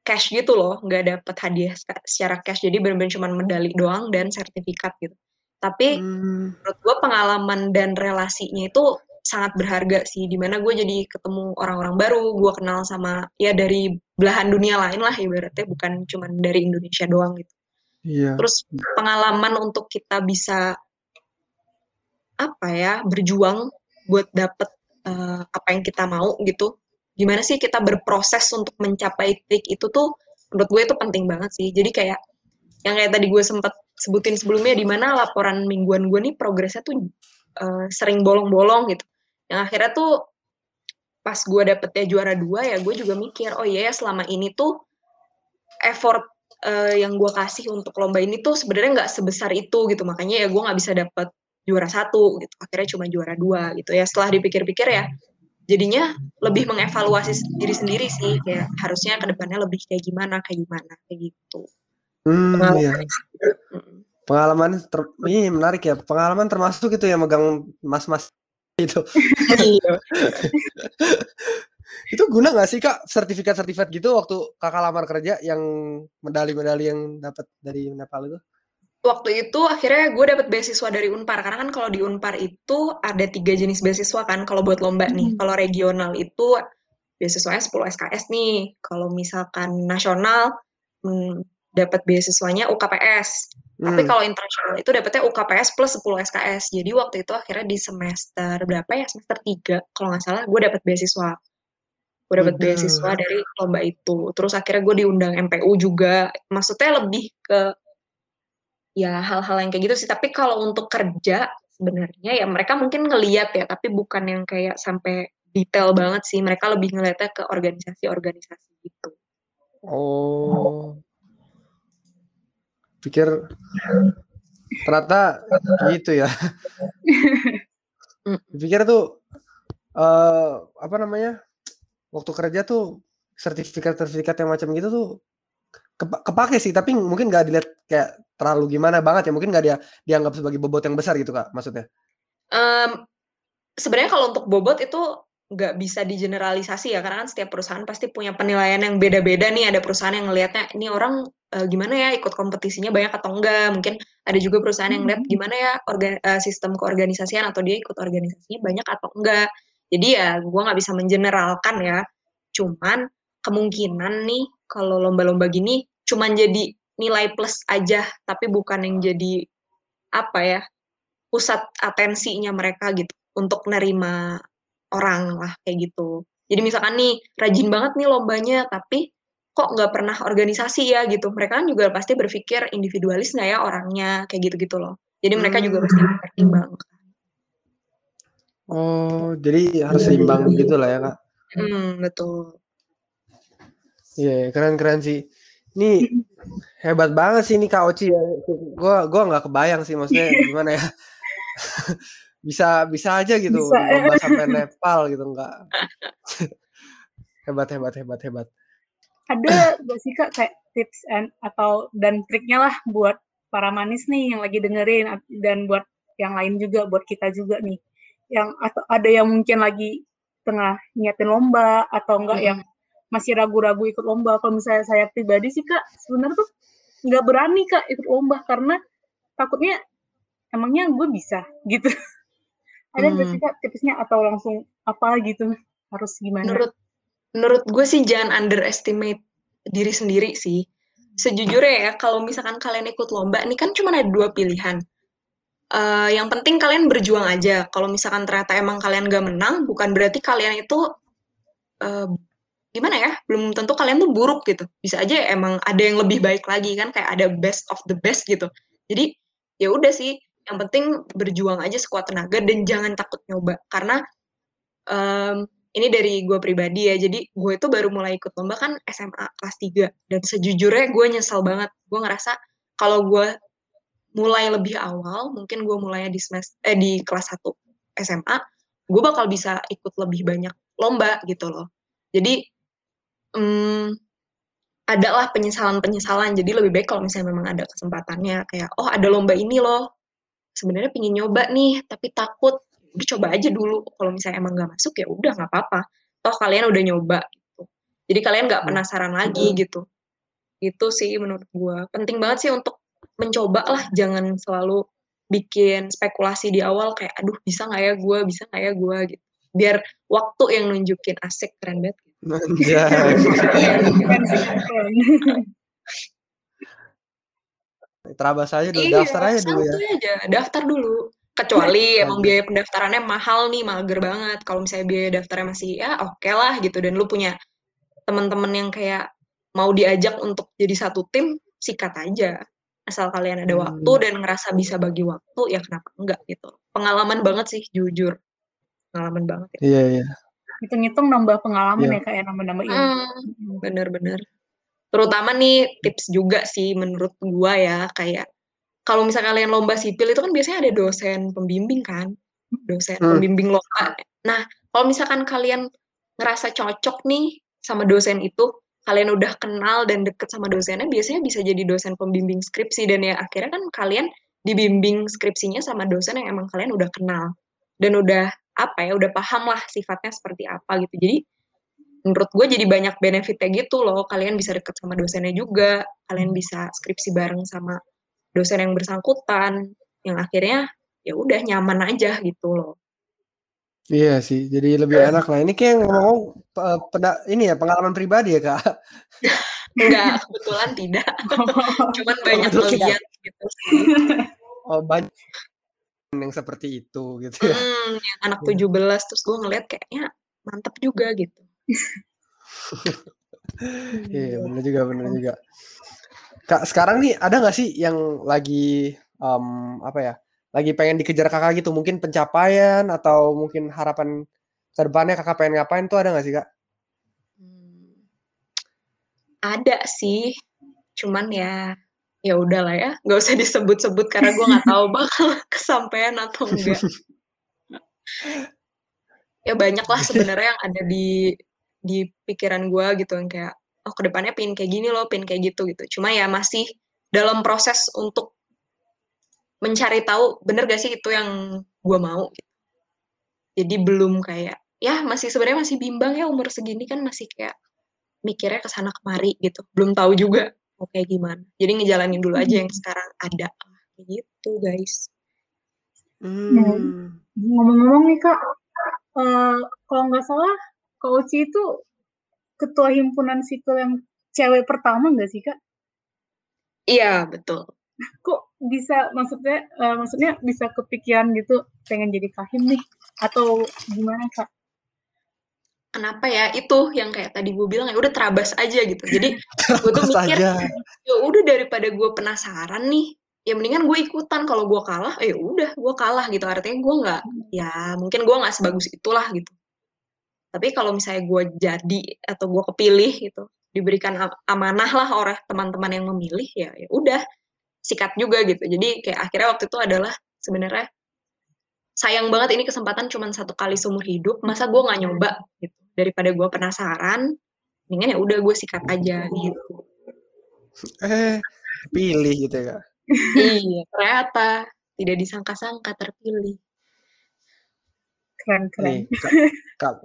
cash gitu loh, nggak dapet hadiah se- secara cash. Jadi benar-benar cuma medali doang dan sertifikat gitu. Tapi Hmm. menurut gue pengalaman dan relasinya itu sangat berharga sih. Di mana gue jadi ketemu orang-orang baru, gue kenal sama ya dari belahan dunia lain lah ibaratnya, bukan cuma dari Indonesia doang gitu. Iya. Terus pengalaman untuk kita bisa apa ya berjuang buat dapet eh, apa yang kita mau gitu. Gimana sih kita berproses untuk mencapai titik itu tuh menurut gue itu penting banget sih. Jadi kayak yang kayak tadi gue sempet sebutin sebelumnya di mana laporan mingguan gue nih progresnya tuh eh, sering bolong-bolong gitu. Yang akhirnya tuh pas gue dapetnya juara dua ya gue juga mikir oh iya ya selama ini tuh effort eh, yang gue kasih untuk lomba ini tuh sebenarnya nggak sebesar itu gitu. Makanya ya gue nggak bisa dapet juara satu gitu. Akhirnya cuma juara dua gitu ya. Setelah dipikir-pikir ya jadinya lebih mengevaluasi diri sendiri sih. Kayak harusnya ke depannya lebih kayak gimana kayak gimana kayak gitu Hmm, Pengalaman. iya. Mm. Pengalaman ter- ini menarik ya. Pengalaman termasuk itu yang megang mas-mas <laughs> itu. Iya. <laughs> itu guna nggak sih kak sertifikat-sertifikat gitu waktu kakak lamar kerja yang medali-medali yang dapat dari Nepal itu? Waktu itu akhirnya gue dapet beasiswa dari Unpar karena kan kalau di Unpar itu ada tiga jenis beasiswa kan kalau buat lomba nih. Hmm. Kalau regional itu beasiswanya 10 SKS nih. Kalau misalkan nasional hmm, dapat beasiswanya UKPS. Tapi Hmm. kalau internasional itu dapetnya UKPS plus 10 SKS. Jadi waktu itu akhirnya di semester berapa ya? Semester 3 kalau nggak salah gue dapet beasiswa. Gue dapet Waduh. beasiswa dari lomba itu. Terus akhirnya gue diundang MPU juga. Maksudnya lebih ke ya hal-hal yang kayak gitu sih. Tapi kalau untuk kerja sebenarnya ya mereka mungkin ngeliat ya, tapi bukan yang kayak sampai detail banget sih. Mereka lebih ngeliatnya ke organisasi-organisasi gitu. Oh. Pikir ternyata gitu ya. <laughs> Pikir tuh eh apa namanya? Waktu kerja tuh sertifikat-sertifikat yang macam gitu tuh kepa- kepake sih, tapi mungkin nggak dilihat kayak terlalu gimana banget ya. Mungkin nggak dia dianggap sebagai bobot yang besar gitu kak, maksudnya. Em, sebenarnya kalau untuk bobot itu nggak bisa digeneralisasi ya karena kan setiap perusahaan pasti punya penilaian yang beda-beda nih. Ada perusahaan yang ngelihatnya ini orang eh, gimana ya ikut kompetisinya banyak atau enggak? Mungkin ada juga perusahaan yang lihat gimana ya organ, eh, sistem keorganisasian atau dia ikut organisasinya banyak atau enggak? Jadi ya gue nggak bisa mengeneralkan ya. Cuman kemungkinan nih kalau lomba-lomba gini cuman jadi nilai plus aja tapi bukan yang jadi apa ya pusat atensinya mereka gitu untuk nerima orang lah kayak gitu. Jadi misalkan nih rajin banget nih lombanya, tapi kok nggak pernah organisasi ya gitu. Mereka kan juga pasti berpikir individualis nggak ya orangnya kayak gitu-gitu loh. Jadi mereka juga Hmm. pasti mempertimbangkan. Oh, jadi harus seimbang gitu lah ya kak. Hmm, betul. Iya, keren-keren sih. Ini hebat banget sih ini Kak Oci ya. Gua gua nggak kebayang sih maksudnya gimana ya. <laughs> bisa bisa aja gitu Bisa, ya. lomba sampai <laughs> Nepal gitu enggak. <laughs> hebat hebat hebat hebat. Ada gak sih kak kayak tips and, atau dan triknya lah buat para manis nih yang lagi dengerin dan buat yang lain juga buat kita juga nih yang atau ada yang mungkin lagi tengah nyiapin lomba atau enggak yang masih ragu-ragu ikut lomba kalau misalnya saya pribadi sih kak sebenarnya tuh nggak berani kak ikut lomba karena takutnya emangnya gue bisa gitu ada nggak Hmm. sih kak tipsnya atau langsung apa gitu harus gimana Menurut menurut gue sih jangan underestimate diri sendiri sih. Sejujurnya ya, kalau misalkan kalian ikut lomba, ini kan cuma ada dua pilihan. Eh, yang penting kalian berjuang aja. Kalau misalkan ternyata emang kalian gak menang, bukan berarti kalian itu eh, gimana ya? Belum tentu kalian tuh buruk gitu. Bisa aja emang ada yang lebih baik lagi kan, kayak ada best of the best gitu. Jadi ya udah sih, yang penting berjuang aja sekuat tenaga dan jangan takut nyoba karena em, ini dari gue pribadi ya. Jadi gue itu baru mulai ikut lomba kan SMA kelas 3 dan sejujurnya gue nyesel banget. Gue ngerasa kalau gue mulai lebih awal, mungkin gue mulainya di semester eh di kelas 1 SMA, gue bakal bisa ikut lebih banyak lomba gitu loh. Jadi hmm, adalah penyesalan-penyesalan. Jadi lebih baik kalau misalnya memang ada kesempatannya kayak oh ada lomba ini loh. Sebenarnya pingin nyoba nih, tapi takut. Udah coba aja dulu. Kalau misalnya emang nggak masuk ya udah nggak apa-apa. Toh kalian udah nyoba gitu. Jadi kalian nggak penasaran lagi gitu. Itu sih menurut gue. Penting banget sih untuk mencoba lah. Jangan selalu bikin spekulasi di awal kayak aduh bisa nggak ya gue, bisa nggak ya gue gitu. Biar waktu yang nunjukin asik keren banget. <laughs> <laughs> Anjay. Keren sih, keren. Terabas aja dulu, Iya, daftar aja dulu ya. aja, daftar dulu. Kecuali emang biaya pendaftarannya mahal nih, mager banget. Kalau misalnya biaya daftarnya masih ya oke lah gitu dan lu punya teman-teman yang kayak mau diajak untuk jadi satu tim, sikat aja. Asal kalian ada Hmm. waktu dan ngerasa bisa bagi waktu, ya kenapa enggak gitu. Pengalaman banget sih, jujur. Pengalaman banget ya. Iya iya. Hitung-hitung nambah pengalaman Iya. ya kak ya nambah-nambah ilmu. Hmm, bener-bener. Terutama nih tips juga sih menurut gua ya, kayak kalau misalnya kalian lomba sipil itu kan biasanya ada dosen pembimbing kan, dosen Hmm. pembimbing lomba. Nah, kalau misalkan kalian ngerasa cocok nih sama dosen itu, kalian udah kenal dan deket sama dosennya, biasanya bisa jadi dosen pembimbing skripsi dan ya akhirnya kan kalian dibimbing skripsinya sama dosen yang emang kalian udah kenal dan udah apa ya, udah paham lah sifatnya seperti apa gitu. Jadi menurut gue jadi banyak benefitnya gitu loh kalian bisa deket sama dosennya juga kalian bisa skripsi bareng sama dosen yang bersangkutan yang akhirnya ya udah nyaman aja gitu loh Iya sih, jadi lebih enak lah. Ini kayak ngomong peda, ini ya pengalaman pribadi ya kak? <laughs> Enggak, kebetulan tidak. <laughs> Cuman banyak melihat gitu sih. Oh banyak yang seperti itu gitu ya. Hmm, anak 17 terus gue ngeliat kayaknya mantep juga gitu. Iya bener juga bener juga. Kak sekarang nih ada nggak sih yang lagi um, apa ya? Lagi pengen dikejar kakak gitu mungkin pencapaian atau mungkin harapan ke depannya kakak pengen ngapain tuh ada nggak sih kak? Hmm, ada sih, cuman ya ya udahlah ya, nggak usah disebut-sebut karena gue nggak tahu <laughs> bakal <laughs> kesampaian atau enggak. <laughs> ya banyak lah sebenarnya yang ada di di pikiran gue gitu yang kayak oh ke depannya pin kayak gini loh, pin kayak gitu gitu. Cuma ya masih dalam proses untuk mencari tahu bener gak sih itu yang gue mau. Gitu. Jadi belum kayak ya masih sebenarnya masih bimbang ya umur segini kan masih kayak mikirnya ke sana kemari gitu. Belum tahu juga mau kayak gimana. Jadi ngejalanin dulu aja yang sekarang ada. Gitu guys. Hmm. Ngomong-ngomong nih kak, uh, kalau nggak salah Kak Uci itu ketua himpunan sipil yang cewek pertama nggak sih kak? Iya betul. Kok bisa maksudnya uh, maksudnya bisa kepikiran gitu pengen jadi kahim nih? Atau gimana kak? kenapa ya? Itu yang kayak tadi gue bilang ya udah terabas aja gitu. Jadi <laughs> gue tuh mikir ya udah daripada gue penasaran nih ya mendingan gue ikutan. Kalau gue kalah eh udah gue kalah gitu. Artinya gue nggak ya mungkin gue nggak sebagus itulah gitu tapi kalau misalnya gue jadi atau gue kepilih gitu diberikan amanah lah oleh teman-teman yang memilih ya ya udah sikat juga gitu. Jadi kayak akhirnya waktu itu adalah sebenarnya sayang banget ini kesempatan cuma satu kali seumur hidup masa gue nggak nyoba gitu. Daripada gue penasaran mendingan ya udah gue sikat aja gitu. Eh pilih gitu ya iya ternyata tidak disangka-sangka terpilih keren keren nih, kak, kak,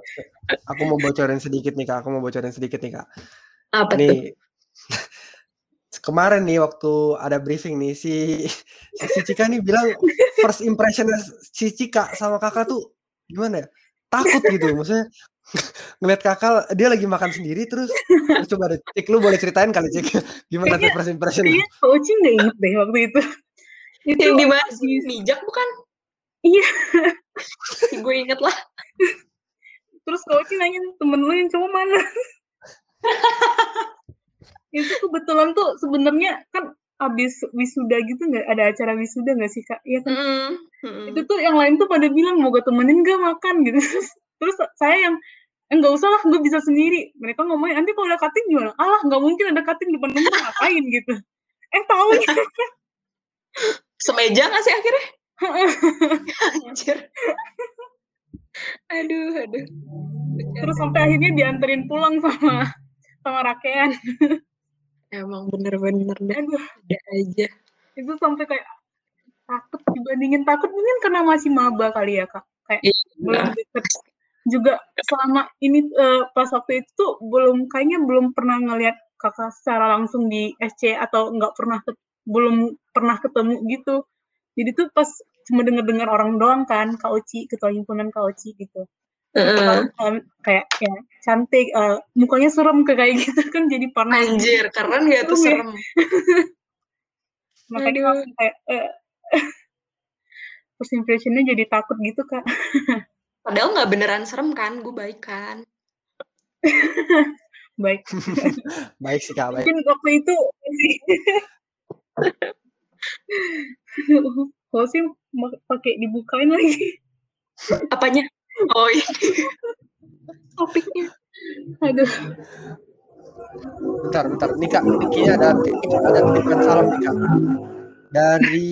aku mau bocorin sedikit nih kak aku mau bocorin sedikit nih kak apa nih tuh? <laughs> kemarin nih waktu ada briefing nih si si Cika nih bilang first impression si Cika sama kakak tuh gimana ya takut gitu maksudnya <laughs> ngeliat kakak dia lagi makan sendiri terus, terus coba deh cek lu boleh ceritain kali cek gimana tuh first impression Iya, Uci nggak inget deh waktu itu. itu yang di mana mijak bukan? Iya. <laughs> gue inget lah. Terus Uci nanya temen lu yang cowok mana? <laughs> itu kebetulan tuh sebenarnya kan abis wisuda gitu nggak ada acara wisuda nggak sih kak? Iya kan? Mm -hmm. Itu tuh yang lain tuh pada bilang mau gue temenin gak makan <laughs> gitu. Terus saya yang enggak usah lah gue bisa sendiri mereka ngomongin nanti kalau ada cutting gimana alah nggak mungkin ada cutting depan umum ngapain gitu eh tahu semeja nggak sih akhirnya <laughs> anjir. Aduh aduh. Terus sampai akhirnya dianterin pulang sama sama rakean. Emang bener-bener deh aduh. Ada aja. Itu sampai kayak takut dibandingin takut mungkin karena masih maba kali ya kak. Kayak iya. belum deket. Juga selama ini uh, pas waktu itu tuh belum kayaknya belum pernah ngelihat kakak secara langsung di SC atau nggak pernah belum pernah ketemu gitu. Jadi tuh pas cuma denger dengar orang doang kan kak Uci ketua himpunan kak Uci gitu uh. um, kayak ya cantik uh, mukanya serem ke kayak gitu kan jadi panas anjir keren ya tuh serem <laughs> makanya kayak uh, <laughs> first impressionnya jadi takut gitu kak Padahal nggak beneran serem kan, gue baik kan. <laughs> baik. baik sih kak, baik. Mungkin waktu itu kalau sih pakai dibukain lagi. Apanya? Oh iya. Topiknya. Aduh. Bentar, bentar. Nih kak, ini ada ada titipan salam nih kak. Dari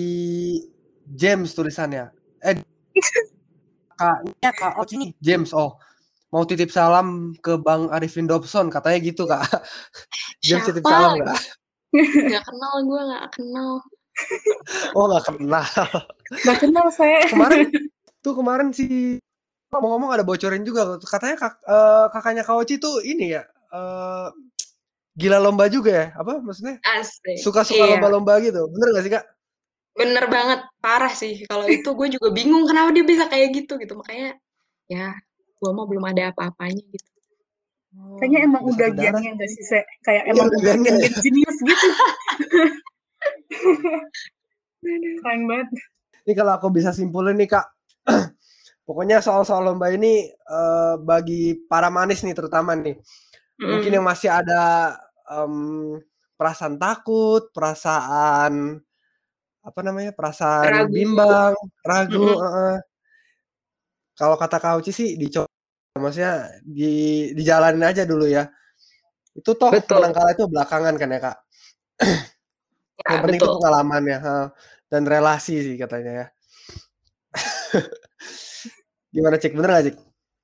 James tulisannya. Eh, kakaknya kak oh ini James oh mau titip salam ke Bang Arifin Dobson katanya gitu kak James Siapa? titip salam nggak nggak kenal gue nggak kenal oh nggak kenal. Nggak kenal saya kemarin tuh kemarin si ngomong-ngomong ada bocorin juga katanya kak, uh, kakaknya Kaoci tuh ini ya uh, gila lomba juga ya apa maksudnya? Suka-suka iya. lomba-lomba gitu bener gak sih kak? Bener banget parah sih. Kalau itu gue juga bingung kenapa dia bisa kayak gitu gitu. Makanya ya gue mau belum ada apa-apanya gitu. Kayaknya emang udah gennya gak sih? Kayak iya, emang udah gen jenius gitu. <laughs> Keren banget. Ini kalau aku bisa simpulin nih, Kak. <clears throat> Pokoknya soal-soal lomba ini uh, bagi para manis nih terutama nih. Mm. Mungkin yang masih ada um, perasaan takut, perasaan apa namanya? perasaan ragu. bimbang, ragu, mm -hmm. uh, kalau kata Kauci sih dicoba maksudnya di dijalanin aja dulu ya. Itu toh Betul. menang kalah itu belakangan kan ya, Kak? <clears throat> Ya, yang penting betul. itu pengalaman ya, dan relasi sih katanya ya. <laughs> Gimana cek bener gak cek?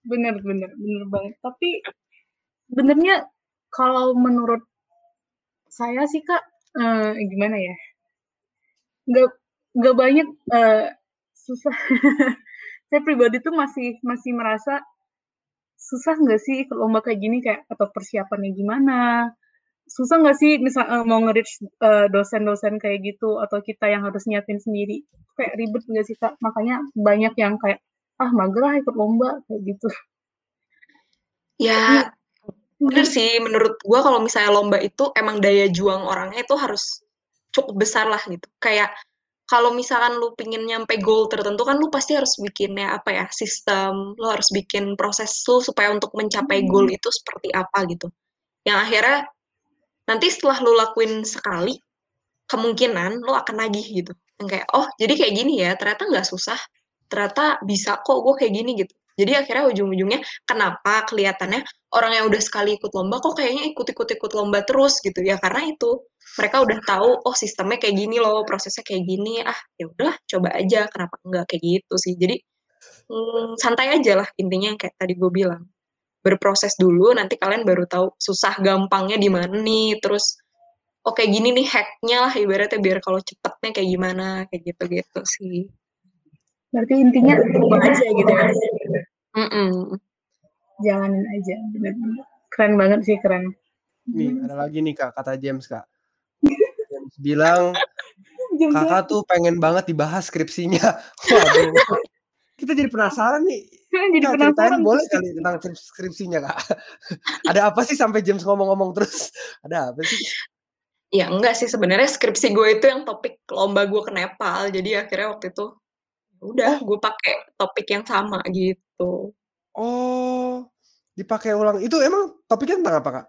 Bener bener bener banget. Tapi benernya kalau menurut saya sih kak uh, gimana ya? Gak gak banyak uh, susah. <laughs> saya pribadi tuh masih masih merasa susah nggak sih ikut lomba kayak gini kayak atau persiapannya gimana? Susah nggak sih misal uh, mau nge-reach uh, dosen-dosen kayak gitu atau kita yang harus nyiapin sendiri? Kayak ribet nggak sih kak? Makanya banyak yang kayak ah mager lah ikut lomba kayak gitu. Ya bener sih. Menurut gua kalau misalnya lomba itu emang daya juang orangnya itu harus cukup besar lah gitu. Kayak kalau misalkan lu pingin nyampe goal tertentu kan lu pasti harus bikinnya apa ya sistem lu harus bikin proses lu supaya untuk mencapai goal itu seperti apa gitu. Yang akhirnya nanti setelah lo lakuin sekali kemungkinan lo akan nagih gitu. Yang kayak oh jadi kayak gini ya ternyata nggak susah ternyata bisa kok gue kayak gini gitu. Jadi akhirnya ujung-ujungnya kenapa kelihatannya orang yang udah sekali ikut lomba kok kayaknya ikut-ikut-ikut lomba terus gitu ya? Karena itu mereka udah tahu oh sistemnya kayak gini loh prosesnya kayak gini ah ya udah coba aja kenapa enggak? Kayak gitu sih. Jadi hmm, santai aja lah intinya kayak tadi gue bilang berproses dulu nanti kalian baru tahu susah gampangnya di mana nih terus oke oh, gini nih hacknya lah ibaratnya biar kalau cepetnya kayak gimana kayak gitu gitu sih. Berarti intinya coba aja gitu ya mm -mm. jalanin aja benar-benar keren banget sih keren. Nih ada lagi nih kak kata James kak. James bilang kakak tuh pengen banget dibahas skripsinya. <laughs> Waduh. kita jadi penasaran nih jadi nah, penasaran. boleh kali tentang skripsinya kak. <laughs> Ada apa sih sampai James ngomong-ngomong terus? Ada apa sih? Ya enggak sih sebenarnya skripsi gue itu yang topik lomba gue ke Nepal. Jadi akhirnya waktu itu ya udah oh. gue pakai topik yang sama gitu. Oh, dipakai ulang. Itu emang topiknya tentang apa kak?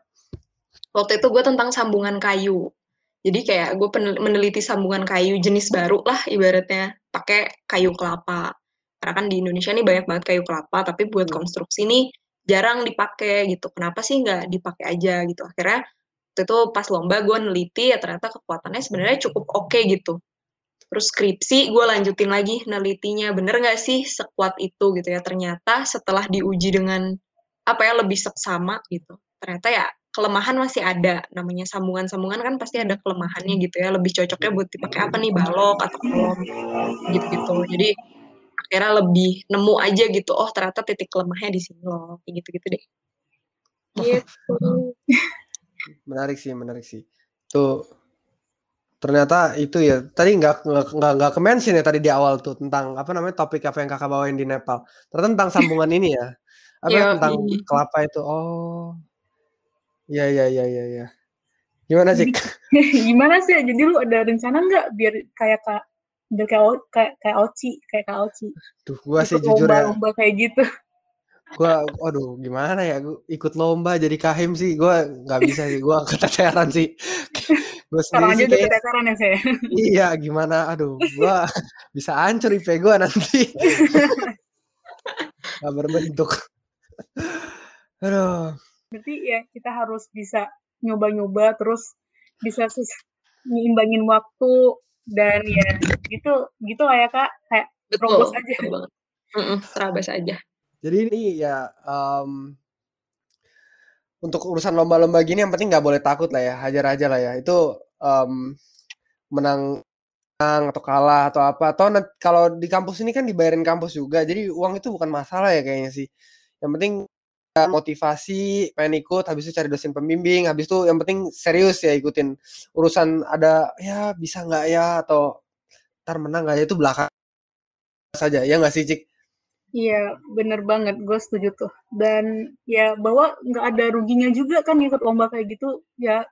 Waktu itu gue tentang sambungan kayu. Jadi kayak gue meneliti sambungan kayu jenis baru lah ibaratnya pakai kayu kelapa karena kan di Indonesia ini banyak banget kayu kelapa tapi buat hmm. konstruksi ini jarang dipakai gitu. Kenapa sih nggak dipakai aja gitu? Akhirnya waktu itu pas lomba gue neliti ya ternyata kekuatannya sebenarnya cukup oke okay, gitu. Terus skripsi gue lanjutin lagi nelitinya. Bener nggak sih sekuat itu gitu ya? Ternyata setelah diuji dengan apa ya lebih seksama gitu ternyata ya kelemahan masih ada. Namanya sambungan-sambungan kan pasti ada kelemahannya gitu ya. Lebih cocoknya buat dipakai apa nih? Balok atau kolom? Gitu-gitu. Jadi akhirnya lebih nemu aja gitu oh ternyata titik lemahnya di sini loh kayak gitu gitu deh. Gitu. <laughs> Menarik sih menarik sih. Tuh ternyata itu ya tadi nggak nggak nggak ke mention ya tadi di awal tuh tentang apa namanya topik apa yang kakak bawain di Nepal. Ternyata tentang sambungan ini ya. Apa ya, tentang kelapa itu? Oh. Ya ya ya ya ya gimana sih? <laughs> Gimana sih? Jadi lu ada rencana nggak biar kayak kak udah kayak kayak kayak Oci kayak kak Oci. Tuh gua sih jujur lomba, ya lomba kayak gitu. Gua aduh gimana ya gua ikut lomba jadi kahim sih gua nggak bisa sih gua <laughs> keteteran sih. <laughs> Gua sendiri sih kayak, keteteran ya saya <laughs> iya gimana aduh gua bisa hancur IP gua nanti. Nggak berbentuk. Aduh. Berarti ya kita harus bisa nyoba-nyoba terus bisa nyimbangin waktu dan ya gitu gitu lah ya kak. Kayak terobos aja. terobos aja. Jadi ini ya um, untuk urusan lomba-lomba gini yang penting nggak boleh takut lah ya hajar aja lah ya. Itu um, menang menang atau kalah atau apa. Atau kalau di kampus ini kan dibayarin kampus juga jadi uang itu bukan masalah ya kayaknya sih. Yang penting motivasi pengen ikut habis itu cari dosen pembimbing habis itu yang penting serius ya ikutin urusan ada ya bisa nggak ya atau ntar menang nggak ya itu belakang saja ya nggak sih cik Iya, bener banget. Gue setuju tuh. Dan ya bahwa nggak ada ruginya juga kan ikut lomba kayak gitu. Ya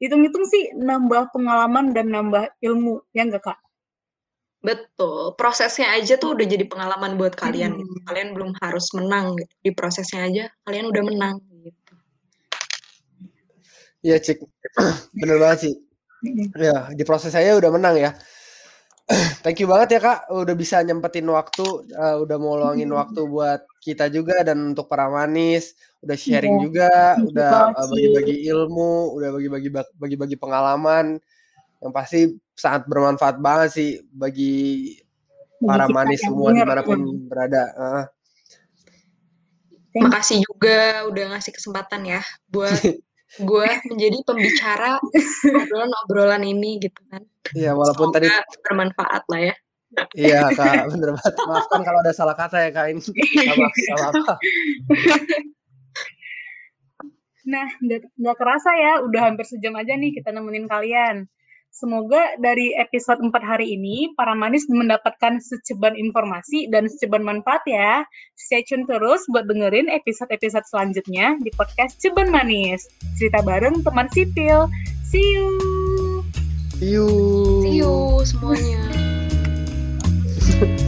hitung-hitung sih nambah pengalaman dan nambah ilmu, ya nggak kak? Betul, prosesnya aja tuh udah jadi pengalaman buat kalian. Hmm. Kalian belum harus menang gitu. di prosesnya aja, kalian udah menang. Gitu. Iya cik, <clears throat> bener banget sih. Ya di proses saya udah menang ya. <clears throat> Thank you banget ya kak, udah bisa nyempetin waktu, uh, udah mau luangin waktu buat kita juga dan untuk para manis, udah sharing yeah. juga, udah uh, bagi-bagi ilmu, udah bagi-bagi bagi-bagi pengalaman, yang pasti sangat bermanfaat banget sih bagi para manis semua di mana pun ya. berada. Uh. Makasih juga udah ngasih kesempatan ya buat <laughs> gue menjadi pembicara obrolan-obrolan ini gitu kan. Iya, walaupun Semoga tadi bermanfaat lah ya. iya kak, bener banget. Maafkan kalau ada salah kata ya kak ini. Gak apa Nah, nggak kerasa ya, udah hampir sejam aja nih kita nemenin kalian. Semoga dari episode 4 hari ini, para manis mendapatkan seceban informasi dan seceban manfaat ya. Stay tune terus buat dengerin episode-episode selanjutnya di podcast Ceban Manis. Cerita bareng teman sipil. See you! See you! See you semuanya. <laughs>